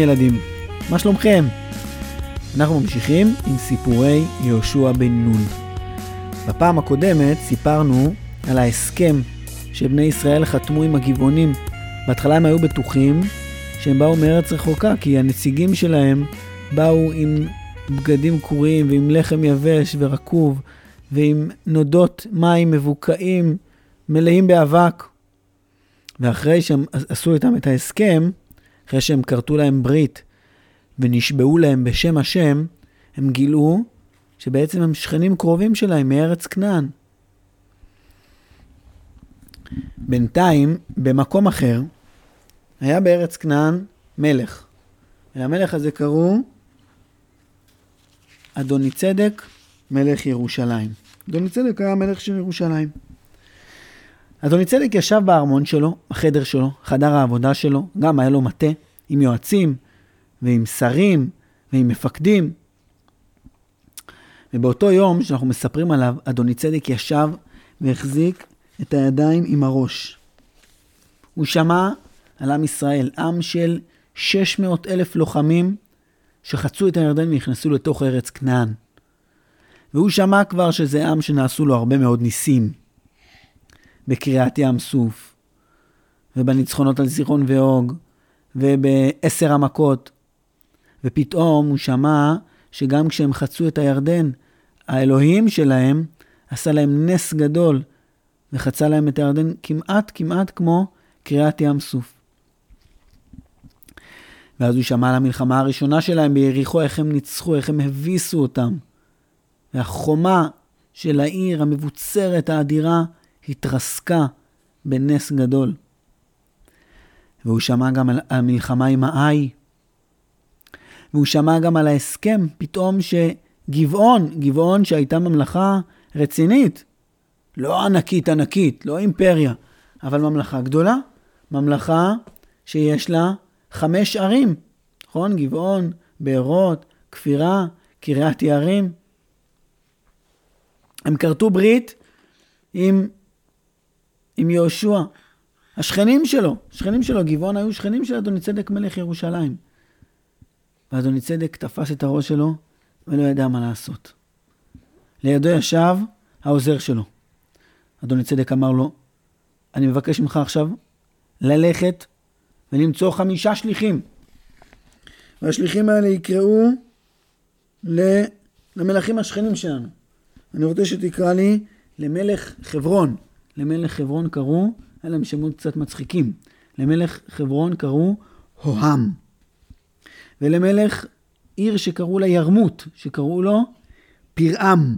ילדים, מה שלומכם? אנחנו ממשיכים עם סיפורי יהושע בן נון. בפעם הקודמת סיפרנו על ההסכם שבני ישראל חתמו עם הגבעונים. בהתחלה הם היו בטוחים שהם באו מארץ רחוקה, כי הנציגים שלהם באו עם בגדים קרועים ועם לחם יבש ורקוב ועם נודות מים מבוקעים מלאים באבק. ואחרי שהם עשו איתם את ההסכם, אחרי שהם כרתו להם ברית ונשבעו להם בשם השם, הם גילו שבעצם הם שכנים קרובים שלהם מארץ כנען. בינתיים, במקום אחר, היה בארץ כנען מלך. ולמלך הזה קראו אדוני צדק, מלך ירושלים. אדוני צדק היה המלך של ירושלים. אדוני צדק ישב בארמון שלו, בחדר שלו, חדר העבודה שלו, גם היה לו מטה עם יועצים ועם שרים ועם מפקדים. ובאותו יום שאנחנו מספרים עליו, אדוני צדק ישב והחזיק את הידיים עם הראש. הוא שמע על עם ישראל, עם של 600 אלף לוחמים שחצו את הירדן ונכנסו לתוך ארץ כנען. והוא שמע כבר שזה עם שנעשו לו הרבה מאוד ניסים. בקריעת ים סוף, ובניצחונות על זיכרון ואוג, ובעשר המכות. ופתאום הוא שמע שגם כשהם חצו את הירדן, האלוהים שלהם עשה להם נס גדול, וחצה להם את הירדן כמעט כמעט כמו קריעת ים סוף. ואז הוא שמע על המלחמה הראשונה שלהם ביריחו, איך הם ניצחו, איך הם הביסו אותם. והחומה של העיר המבוצרת האדירה התרסקה בנס גדול. והוא שמע גם על המלחמה עם האי, והוא שמע גם על ההסכם פתאום שגבעון, גבעון שהייתה ממלכה רצינית, לא ענקית ענקית, לא אימפריה, אבל ממלכה גדולה, ממלכה שיש לה חמש ערים, נכון? גבעון, בארות, כפירה, קריית יערים. הם כרתו ברית עם עם יהושע. השכנים שלו, שכנים שלו, גבעון היו שכנים של אדוני צדק מלך ירושלים. ואדוני צדק תפס את הראש שלו ולא ידע מה לעשות. לידו ישב העוזר שלו. אדוני צדק אמר לו, אני מבקש ממך עכשיו ללכת ולמצוא חמישה שליחים. והשליחים האלה יקראו למלכים השכנים שלנו. אני רוצה שתקרא לי למלך חברון. למלך חברון קראו, היה להם שמות קצת מצחיקים. למלך חברון קראו הוהם. ולמלך עיר שקראו לה ירמות, שקראו לו פרעם.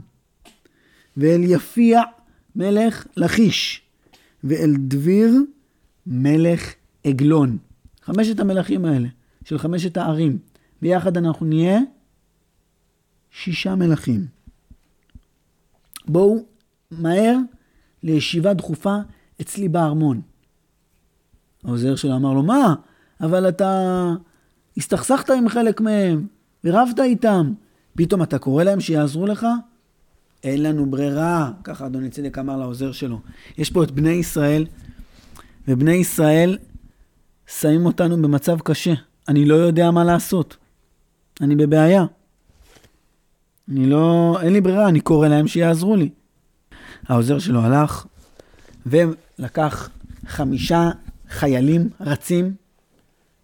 ואל יפיע מלך לכיש. ואל דביר מלך עגלון. חמשת המלכים האלה, של חמשת הערים. ביחד אנחנו נהיה שישה מלכים. בואו מהר לישיבה דחופה אצלי בארמון. העוזר שלו אמר לו, מה? אבל אתה הסתכסכת עם חלק מהם, ורבת איתם. פתאום אתה קורא להם שיעזרו לך? אין לנו ברירה, ככה אדוני צדק אמר לעוזר שלו. יש פה את בני ישראל, ובני ישראל שמים אותנו במצב קשה. אני לא יודע מה לעשות. אני בבעיה. אני לא, אין לי ברירה, אני קורא להם שיעזרו לי. העוזר שלו הלך ולקח חמישה חיילים רצים,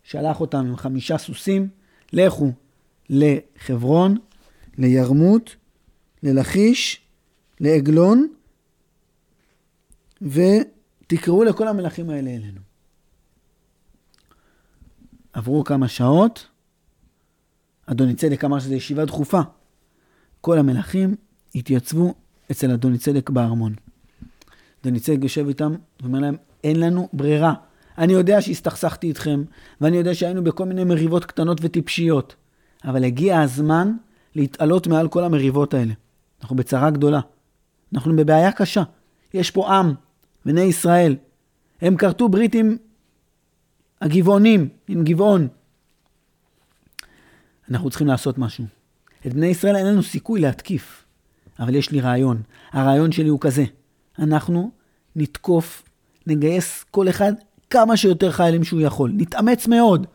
שלח אותם עם חמישה סוסים, לכו לחברון, לירמות, ללכיש, לעגלון, ותקראו לכל המלכים האלה אלינו. עברו כמה שעות, אדוני צדק אמר שזו ישיבה דחופה. כל המלכים התייצבו אצל אדוני צדק בארמון. אדוני צדק יושב איתם ואומר להם, אין לנו ברירה. אני יודע שהסתכסכתי איתכם, ואני יודע שהיינו בכל מיני מריבות קטנות וטיפשיות, אבל הגיע הזמן להתעלות מעל כל המריבות האלה. אנחנו בצרה גדולה. אנחנו בבעיה קשה. יש פה עם, בני ישראל. הם כרתו ברית עם הגבעונים, עם גבעון. אנחנו צריכים לעשות משהו. את בני ישראל אין לנו סיכוי להתקיף. אבל יש לי רעיון. הרעיון שלי הוא כזה, אנחנו נתקוף, נגייס כל אחד כמה שיותר חיילים שהוא יכול. נתאמץ מאוד.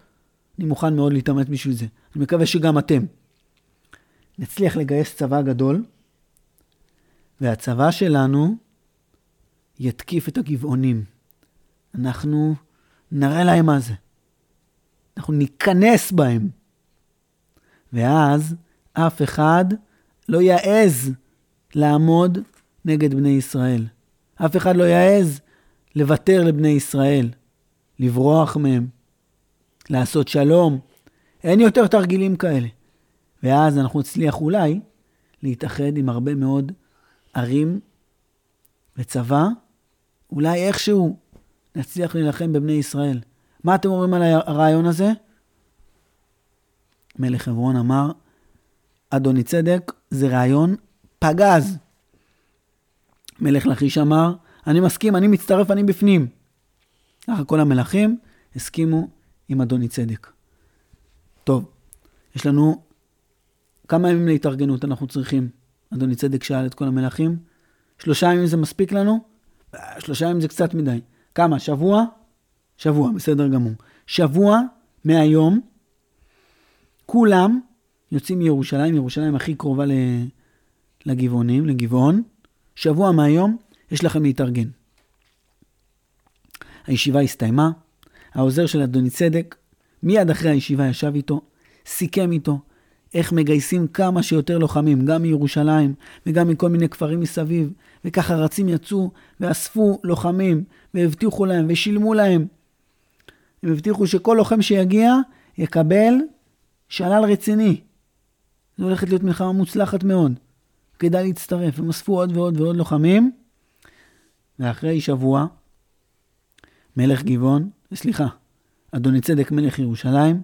אני מוכן מאוד להתאמץ בשביל זה. אני מקווה שגם אתם. נצליח לגייס צבא גדול, והצבא שלנו יתקיף את הגבעונים. אנחנו נראה להם מה זה. אנחנו ניכנס בהם. ואז אף אחד לא יעז לעמוד נגד בני ישראל. אף אחד לא יעז לוותר לבני ישראל, לברוח מהם, לעשות שלום. אין יותר תרגילים כאלה. ואז אנחנו נצליח אולי להתאחד עם הרבה מאוד ערים וצבא, אולי איכשהו נצליח להילחם בבני ישראל. מה אתם אומרים על הרעיון הזה? מלך חברון אמר, אדוני צדק, זה רעיון פגז. מלך לכיש אמר, אני מסכים, אני מצטרף, אני בפנים. ככה כל המלכים הסכימו עם אדוני צדק. טוב, יש לנו כמה ימים להתארגנות אנחנו צריכים. אדוני צדק שאל את כל המלכים. שלושה ימים זה מספיק לנו? שלושה ימים זה קצת מדי. כמה? שבוע? שבוע, בסדר גמור. שבוע מהיום, כולם יוצאים מירושלים, ירושלים הכי קרובה לגבעונים, לגבעון. שבוע מהיום יש לכם להתארגן. הישיבה הסתיימה, העוזר של אדוני צדק מיד אחרי הישיבה ישב איתו, סיכם איתו איך מגייסים כמה שיותר לוחמים, גם מירושלים וגם מכל מיני כפרים מסביב, וככה רצים יצאו ואספו לוחמים והבטיחו להם ושילמו להם. הם הבטיחו שכל לוחם שיגיע יקבל שלל רציני. זו הולכת להיות מלחמה מוצלחת מאוד. כדאי להצטרף. הם אספו עוד ועוד ועוד לוחמים, ואחרי שבוע, מלך גבעון, סליחה, אדוני צדק מלך ירושלים,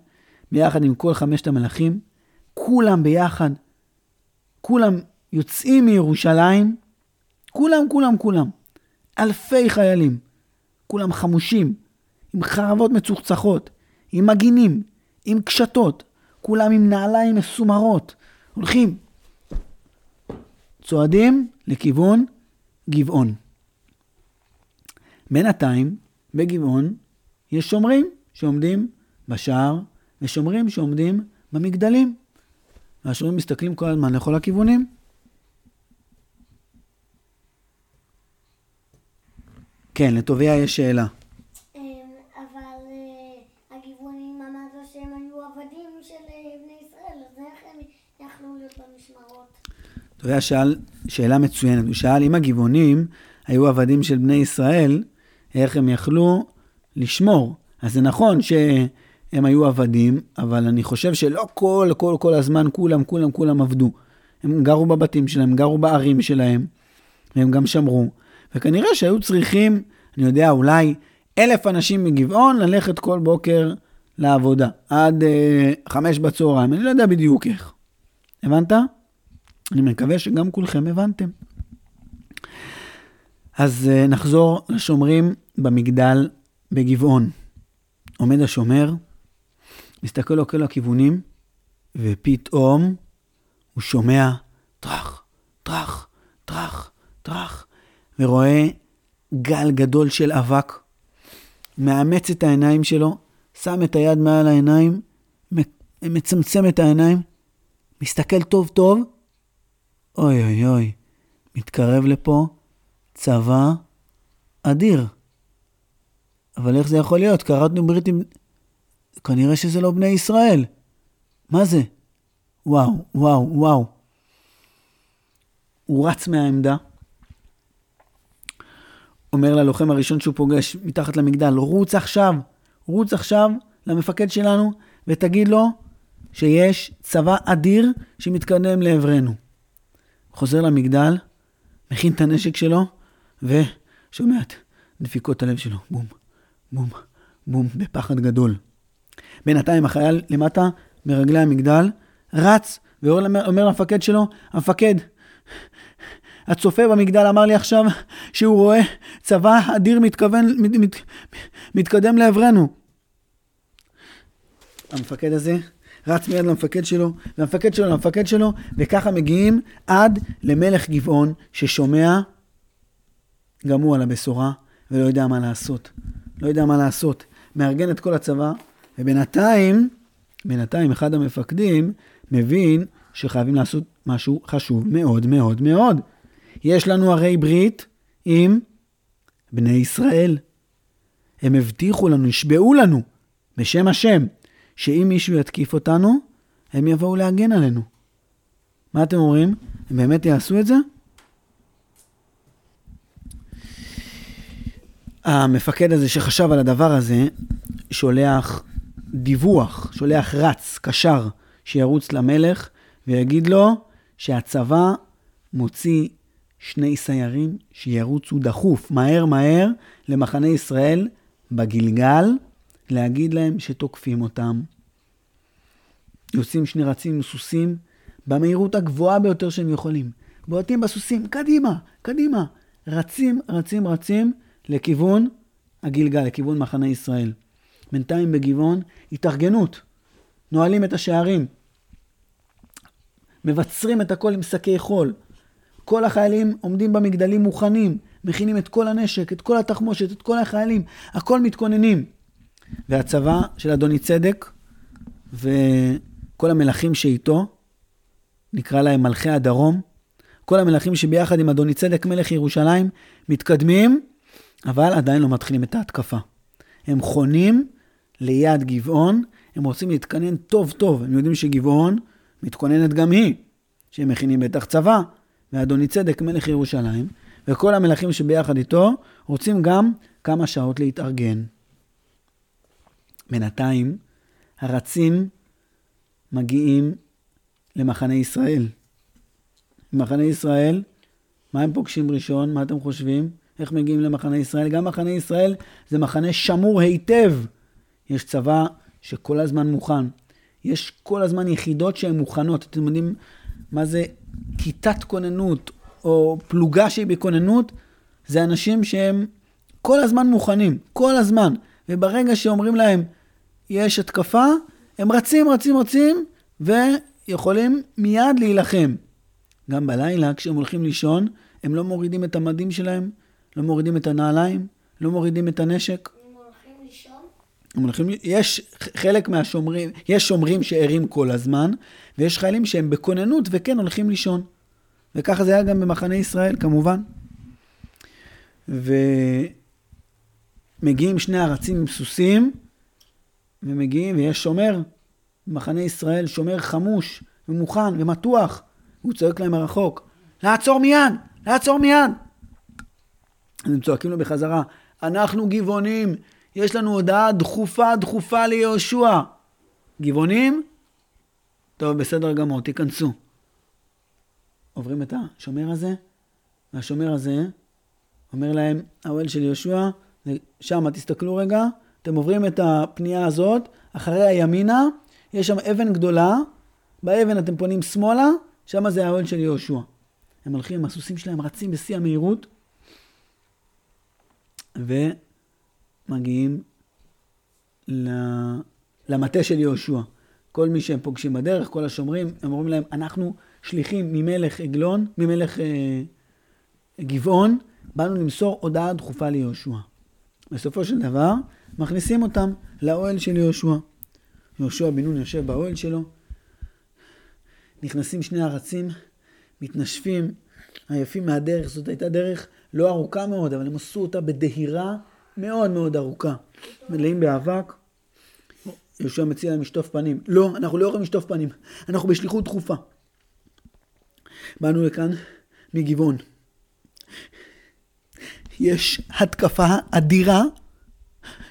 ביחד עם כל חמשת המלכים, כולם ביחד, כולם יוצאים מירושלים, כולם, כולם, כולם, אלפי חיילים, כולם חמושים, עם חרבות מצוחצחות, עם מגינים, עם קשתות, כולם עם נעליים מסומרות, הולכים, צועדים לכיוון גבעון. בינתיים, בגבעון, יש שומרים שעומדים בשער, ושומרים שעומדים במגדלים. והשומרים מסתכלים כל הזמן לכל הכיוונים. כן, לטוביה יש שאלה. במשמרות? טוביה שאל שאלה מצוינת. הוא שאל אם הגבעונים היו עבדים של בני ישראל, איך הם יכלו לשמור. אז זה נכון שהם היו עבדים, אבל אני חושב שלא כל, כל, כל הזמן כולם, כולם, כולם עבדו. הם גרו בבתים שלהם, גרו בערים שלהם, והם גם שמרו. וכנראה שהיו צריכים, אני יודע, אולי אלף אנשים מגבעון ללכת כל בוקר לעבודה, עד אה, חמש בצהריים, אני לא יודע בדיוק איך. הבנת? אני מקווה שגם כולכם הבנתם. אז אה, נחזור לשומרים במגדל בגבעון. עומד השומר, מסתכל לו כל הכיוונים, ופתאום הוא שומע טראח, טראח, טראח, טראח, ורואה גל גדול של אבק, מאמץ את העיניים שלו, שם את היד מעל העיניים, מצמצם את העיניים, מסתכל טוב טוב, אוי אוי אוי, מתקרב לפה צבא אדיר. אבל איך זה יכול להיות? קראתנו ברית עם... כנראה שזה לא בני ישראל. מה זה? וואו, וואו, וואו. הוא רץ מהעמדה, אומר ללוחם הראשון שהוא פוגש מתחת למגדל, רוץ עכשיו, רוץ עכשיו למפקד שלנו ותגיד לו שיש צבא אדיר שמתקדם לעברנו. חוזר למגדל, מכין את הנשק שלו, ושומע את דפיקות הלב שלו, בום, בום, בום, בפחד גדול. בינתיים החייל למטה, מרגלי המגדל, רץ ואומר למפקד שלו, המפקד, הצופה במגדל אמר לי עכשיו שהוא רואה צבא אדיר מתכוון, מת, מת, מתקדם לעברנו. המפקד הזה רץ מיד למפקד שלו, והמפקד שלו למפקד שלו, וככה מגיעים עד למלך גבעון ששומע גם הוא על הבשורה ולא יודע מה לעשות. לא יודע מה לעשות. מארגן את כל הצבא, ובינתיים בינתיים אחד המפקדים מבין שחייבים לעשות משהו חשוב מאוד מאוד מאוד. יש לנו הרי ברית עם בני ישראל. הם הבטיחו לנו, נשבעו לנו, בשם השם, שאם מישהו יתקיף אותנו, הם יבואו להגן עלינו. מה אתם אומרים? הם באמת יעשו את זה? המפקד הזה שחשב על הדבר הזה, שולח דיווח, שולח רץ, קשר, שירוץ למלך ויגיד לו שהצבא מוציא שני סיירים שירוצו דחוף, מהר מהר, למחנה ישראל בגלגל, להגיד להם שתוקפים אותם. יוצאים שני רצים עם סוסים במהירות הגבוהה ביותר שהם יכולים. בועטים בסוסים, קדימה, קדימה. רצים, רצים, רצים לכיוון הגלגל, לכיוון מחנה ישראל. בינתיים בגבעון, התארגנות. נועלים את השערים. מבצרים את הכל עם שקי חול. כל החיילים עומדים במגדלים מוכנים, מכינים את כל הנשק, את כל התחמושת, את כל החיילים, הכל מתכוננים. והצבא של אדוני צדק וכל המלכים שאיתו, נקרא להם מלכי הדרום, כל המלכים שביחד עם אדוני צדק מלך ירושלים, מתקדמים, אבל עדיין לא מתחילים את ההתקפה. הם חונים ליד גבעון, הם רוצים להתכנן טוב טוב, הם יודעים שגבעון מתכוננת גם היא, שהם מכינים בטח צבא, ואדוני צדק מלך ירושלים, וכל המלכים שביחד איתו רוצים גם כמה שעות להתארגן. בינתיים, הרצים מגיעים למחנה ישראל. במחנה ישראל, מה הם פוגשים ראשון? מה אתם חושבים? איך מגיעים למחנה ישראל? גם מחנה ישראל זה מחנה שמור היטב. יש צבא שכל הזמן מוכן. יש כל הזמן יחידות שהן מוכנות. אתם יודעים מה זה כיתת כוננות או פלוגה שהיא בכוננות? זה אנשים שהם כל הזמן מוכנים, כל הזמן. וברגע שאומרים להם, יש התקפה, הם רצים, רצים, רצים, ויכולים מיד להילחם. גם בלילה, כשהם הולכים לישון, הם לא מורידים את המדים שלהם, לא מורידים את הנעליים, לא מורידים את הנשק. הם הולכים לישון? הם הולכים, יש חלק מהשומרים, יש שומרים שערים כל הזמן, ויש חיילים שהם בכוננות וכן הולכים לישון. וככה זה היה גם במחנה ישראל, כמובן. ומגיעים שני ארצים עם סוסים, ומגיעים, ויש שומר במחנה ישראל, שומר חמוש ומוכן ומתוח, והוא צועק להם מרחוק, לעצור מיד, לעצור מיד. אז הם צועקים לו בחזרה, אנחנו גבעונים, יש לנו הודעה דחופה דחופה ליהושע. גבעונים? טוב, בסדר גמור, תיכנסו. עוברים את השומר הזה, והשומר הזה אומר להם, האוהל של יהושע, שם, תסתכלו רגע, אתם עוברים את הפנייה הזאת, אחרי הימינה, יש שם אבן גדולה, באבן אתם פונים שמאלה, שם זה האוהל של יהושע. הם הולכים, הסוסים שלהם רצים בשיא המהירות, ומגיעים למטה של יהושע. כל מי שהם פוגשים בדרך, כל השומרים, הם אומרים להם, אנחנו שליחים ממלך עגלון, ממלך אה, גבעון, באנו למסור הודעה דחופה ליהושע. בסופו של דבר, מכניסים אותם לאוהל של יהושע. יהושע בן נון יושב באוהל שלו, נכנסים שני ארצים, מתנשפים, עייפים מהדרך, זאת הייתה דרך לא ארוכה מאוד, אבל הם עשו אותה בדהירה מאוד מאוד ארוכה. מלאים באבק. יהושע מציע להם לשטוף פנים. לא, אנחנו לא יכולים לשטוף פנים, אנחנו בשליחות דחופה. באנו לכאן מגבעון. יש התקפה אדירה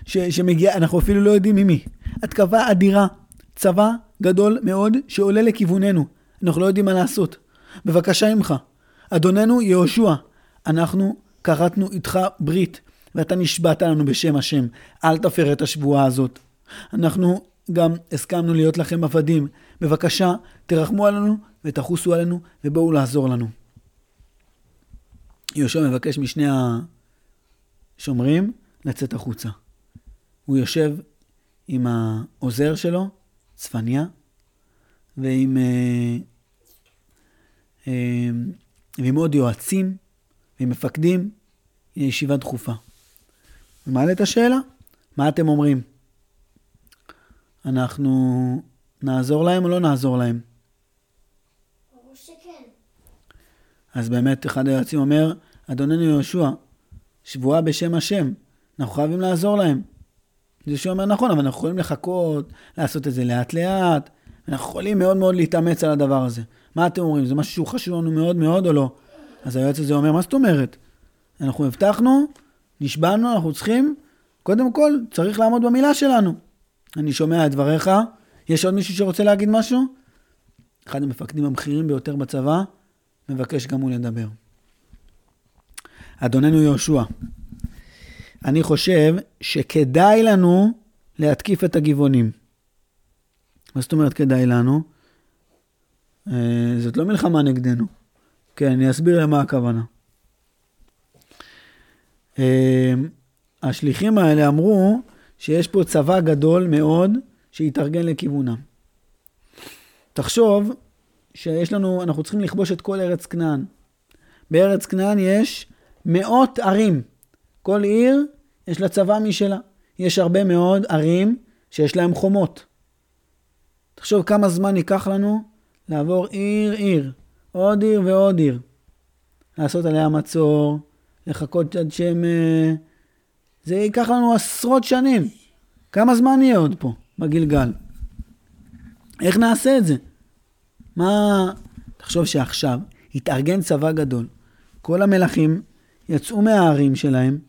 ש, שמגיעה, אנחנו אפילו לא יודעים ממי. התקפה אדירה, צבא גדול מאוד שעולה לכיווננו. אנחנו לא יודעים מה לעשות. בבקשה ממך, אדוננו יהושע, אנחנו כרתנו איתך ברית, ואתה נשבעת לנו בשם השם. אל תפר את השבועה הזאת. אנחנו גם הסכמנו להיות לכם עבדים. בבקשה, תרחמו עלינו ותחוסו עלינו ובואו לעזור לנו. יהושע מבקש משני השומרים לצאת החוצה. הוא יושב עם העוזר שלו, צפניה, ועם, אה, אה, ועם עוד יועצים ועם מפקדים, ישיבה דחופה. ומעלה את השאלה, מה אתם אומרים? אנחנו נעזור להם או לא נעזור להם? ברור שכן. אז באמת אחד היועצים אומר, אדוננו יהושע, שבועה בשם השם, אנחנו חייבים לעזור להם. יהושע אומר, נכון, אבל אנחנו יכולים לחכות, לעשות את זה לאט לאט, אנחנו יכולים מאוד מאוד להתאמץ על הדבר הזה. מה אתם אומרים, זה משהו שהוא חשוב לנו מאוד מאוד או לא? אז היועץ הזה אומר, מה זאת אומרת? אנחנו הבטחנו, נשבענו, אנחנו צריכים, קודם כל, צריך לעמוד במילה שלנו. אני שומע את דבריך, יש עוד מישהו שרוצה להגיד משהו? אחד המפקדים הבכירים ביותר בצבא, מבקש גם הוא לדבר. אדוננו יהושע, אני חושב שכדאי לנו להתקיף את הגבעונים. מה זאת אומרת כדאי לנו? אה, זאת לא מלחמה נגדנו. כן, אני אסביר למה הכוונה. אה, השליחים האלה אמרו שיש פה צבא גדול מאוד שהתארגן לכיוונם. תחשוב שיש לנו, אנחנו צריכים לכבוש את כל ארץ כנען. בארץ כנען יש מאות ערים. כל עיר יש לה צבא משלה. יש הרבה מאוד ערים שיש להם חומות. תחשוב כמה זמן ייקח לנו לעבור עיר-עיר, עוד עיר ועוד עיר. לעשות עליה מצור, לחכות עד שהם... אה, זה ייקח לנו עשרות שנים. כמה זמן יהיה עוד פה, בגלגל? איך נעשה את זה? מה... תחשוב שעכשיו התארגן צבא גדול. כל המלכים יצאו מהערים שלהם.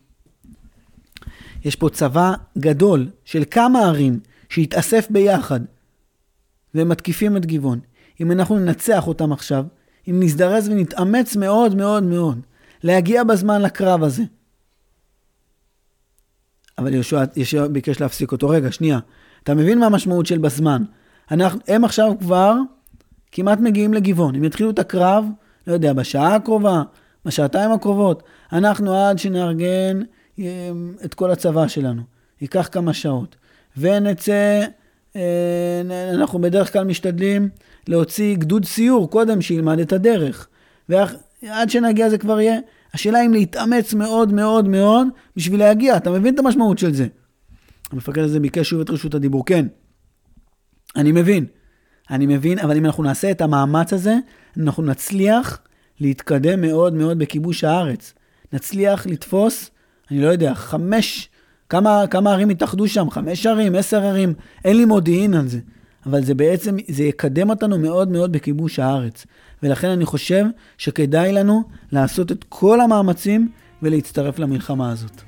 יש פה צבא גדול של כמה ערים שהתאסף ביחד והם מתקיפים את גבעון. אם אנחנו ננצח אותם עכשיו, אם נזדרז ונתאמץ מאוד מאוד מאוד להגיע בזמן לקרב הזה. אבל יהושע, יהושע ביקש להפסיק אותו. רגע, שנייה. אתה מבין מה המשמעות של בזמן? אנחנו, הם עכשיו כבר כמעט מגיעים לגבעון. הם יתחילו את הקרב, לא יודע, בשעה הקרובה, בשעתיים הקרובות. אנחנו עד שנארגן את כל הצבא שלנו. ייקח כמה שעות. ונצא, אה, אנחנו בדרך כלל משתדלים להוציא גדוד סיור קודם שילמד את הדרך. ועד שנגיע זה כבר יהיה. השאלה אם להתאמץ מאוד מאוד מאוד בשביל להגיע. אתה מבין את המשמעות של זה? המפקד הזה ביקש שוב את רשות הדיבור. כן, אני מבין. אני מבין, אבל אם אנחנו נעשה את המאמץ הזה, אנחנו נצליח להתקדם מאוד מאוד בכיבוש הארץ. נצליח לתפוס, אני לא יודע, חמש, כמה, כמה ערים התאחדו שם? חמש ערים, עשר ערים, אין לי מודיעין על זה. אבל זה בעצם, זה יקדם אותנו מאוד מאוד בכיבוש הארץ. ולכן אני חושב שכדאי לנו לעשות את כל המאמצים ולהצטרף למלחמה הזאת.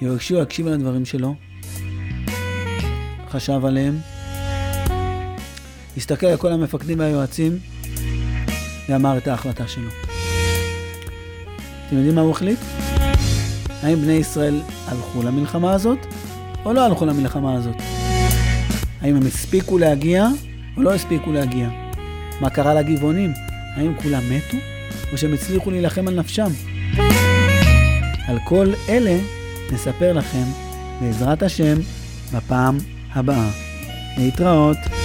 יהושע הקשיב על הדברים שלו, חשב עליהם, הסתכל על כל המפקדים והיועצים ואמר את ההחלטה שלו. אתם יודעים מה הוא החליט? האם בני ישראל הלכו למלחמה הזאת או לא הלכו למלחמה הזאת? האם הם הספיקו להגיע או לא הספיקו להגיע? מה קרה לגבעונים? האם כולם מתו או שהם הצליחו להילחם על נפשם? על כל אלה נספר לכם בעזרת השם בפעם הבאה. להתראות.